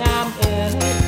งามเอ๋ย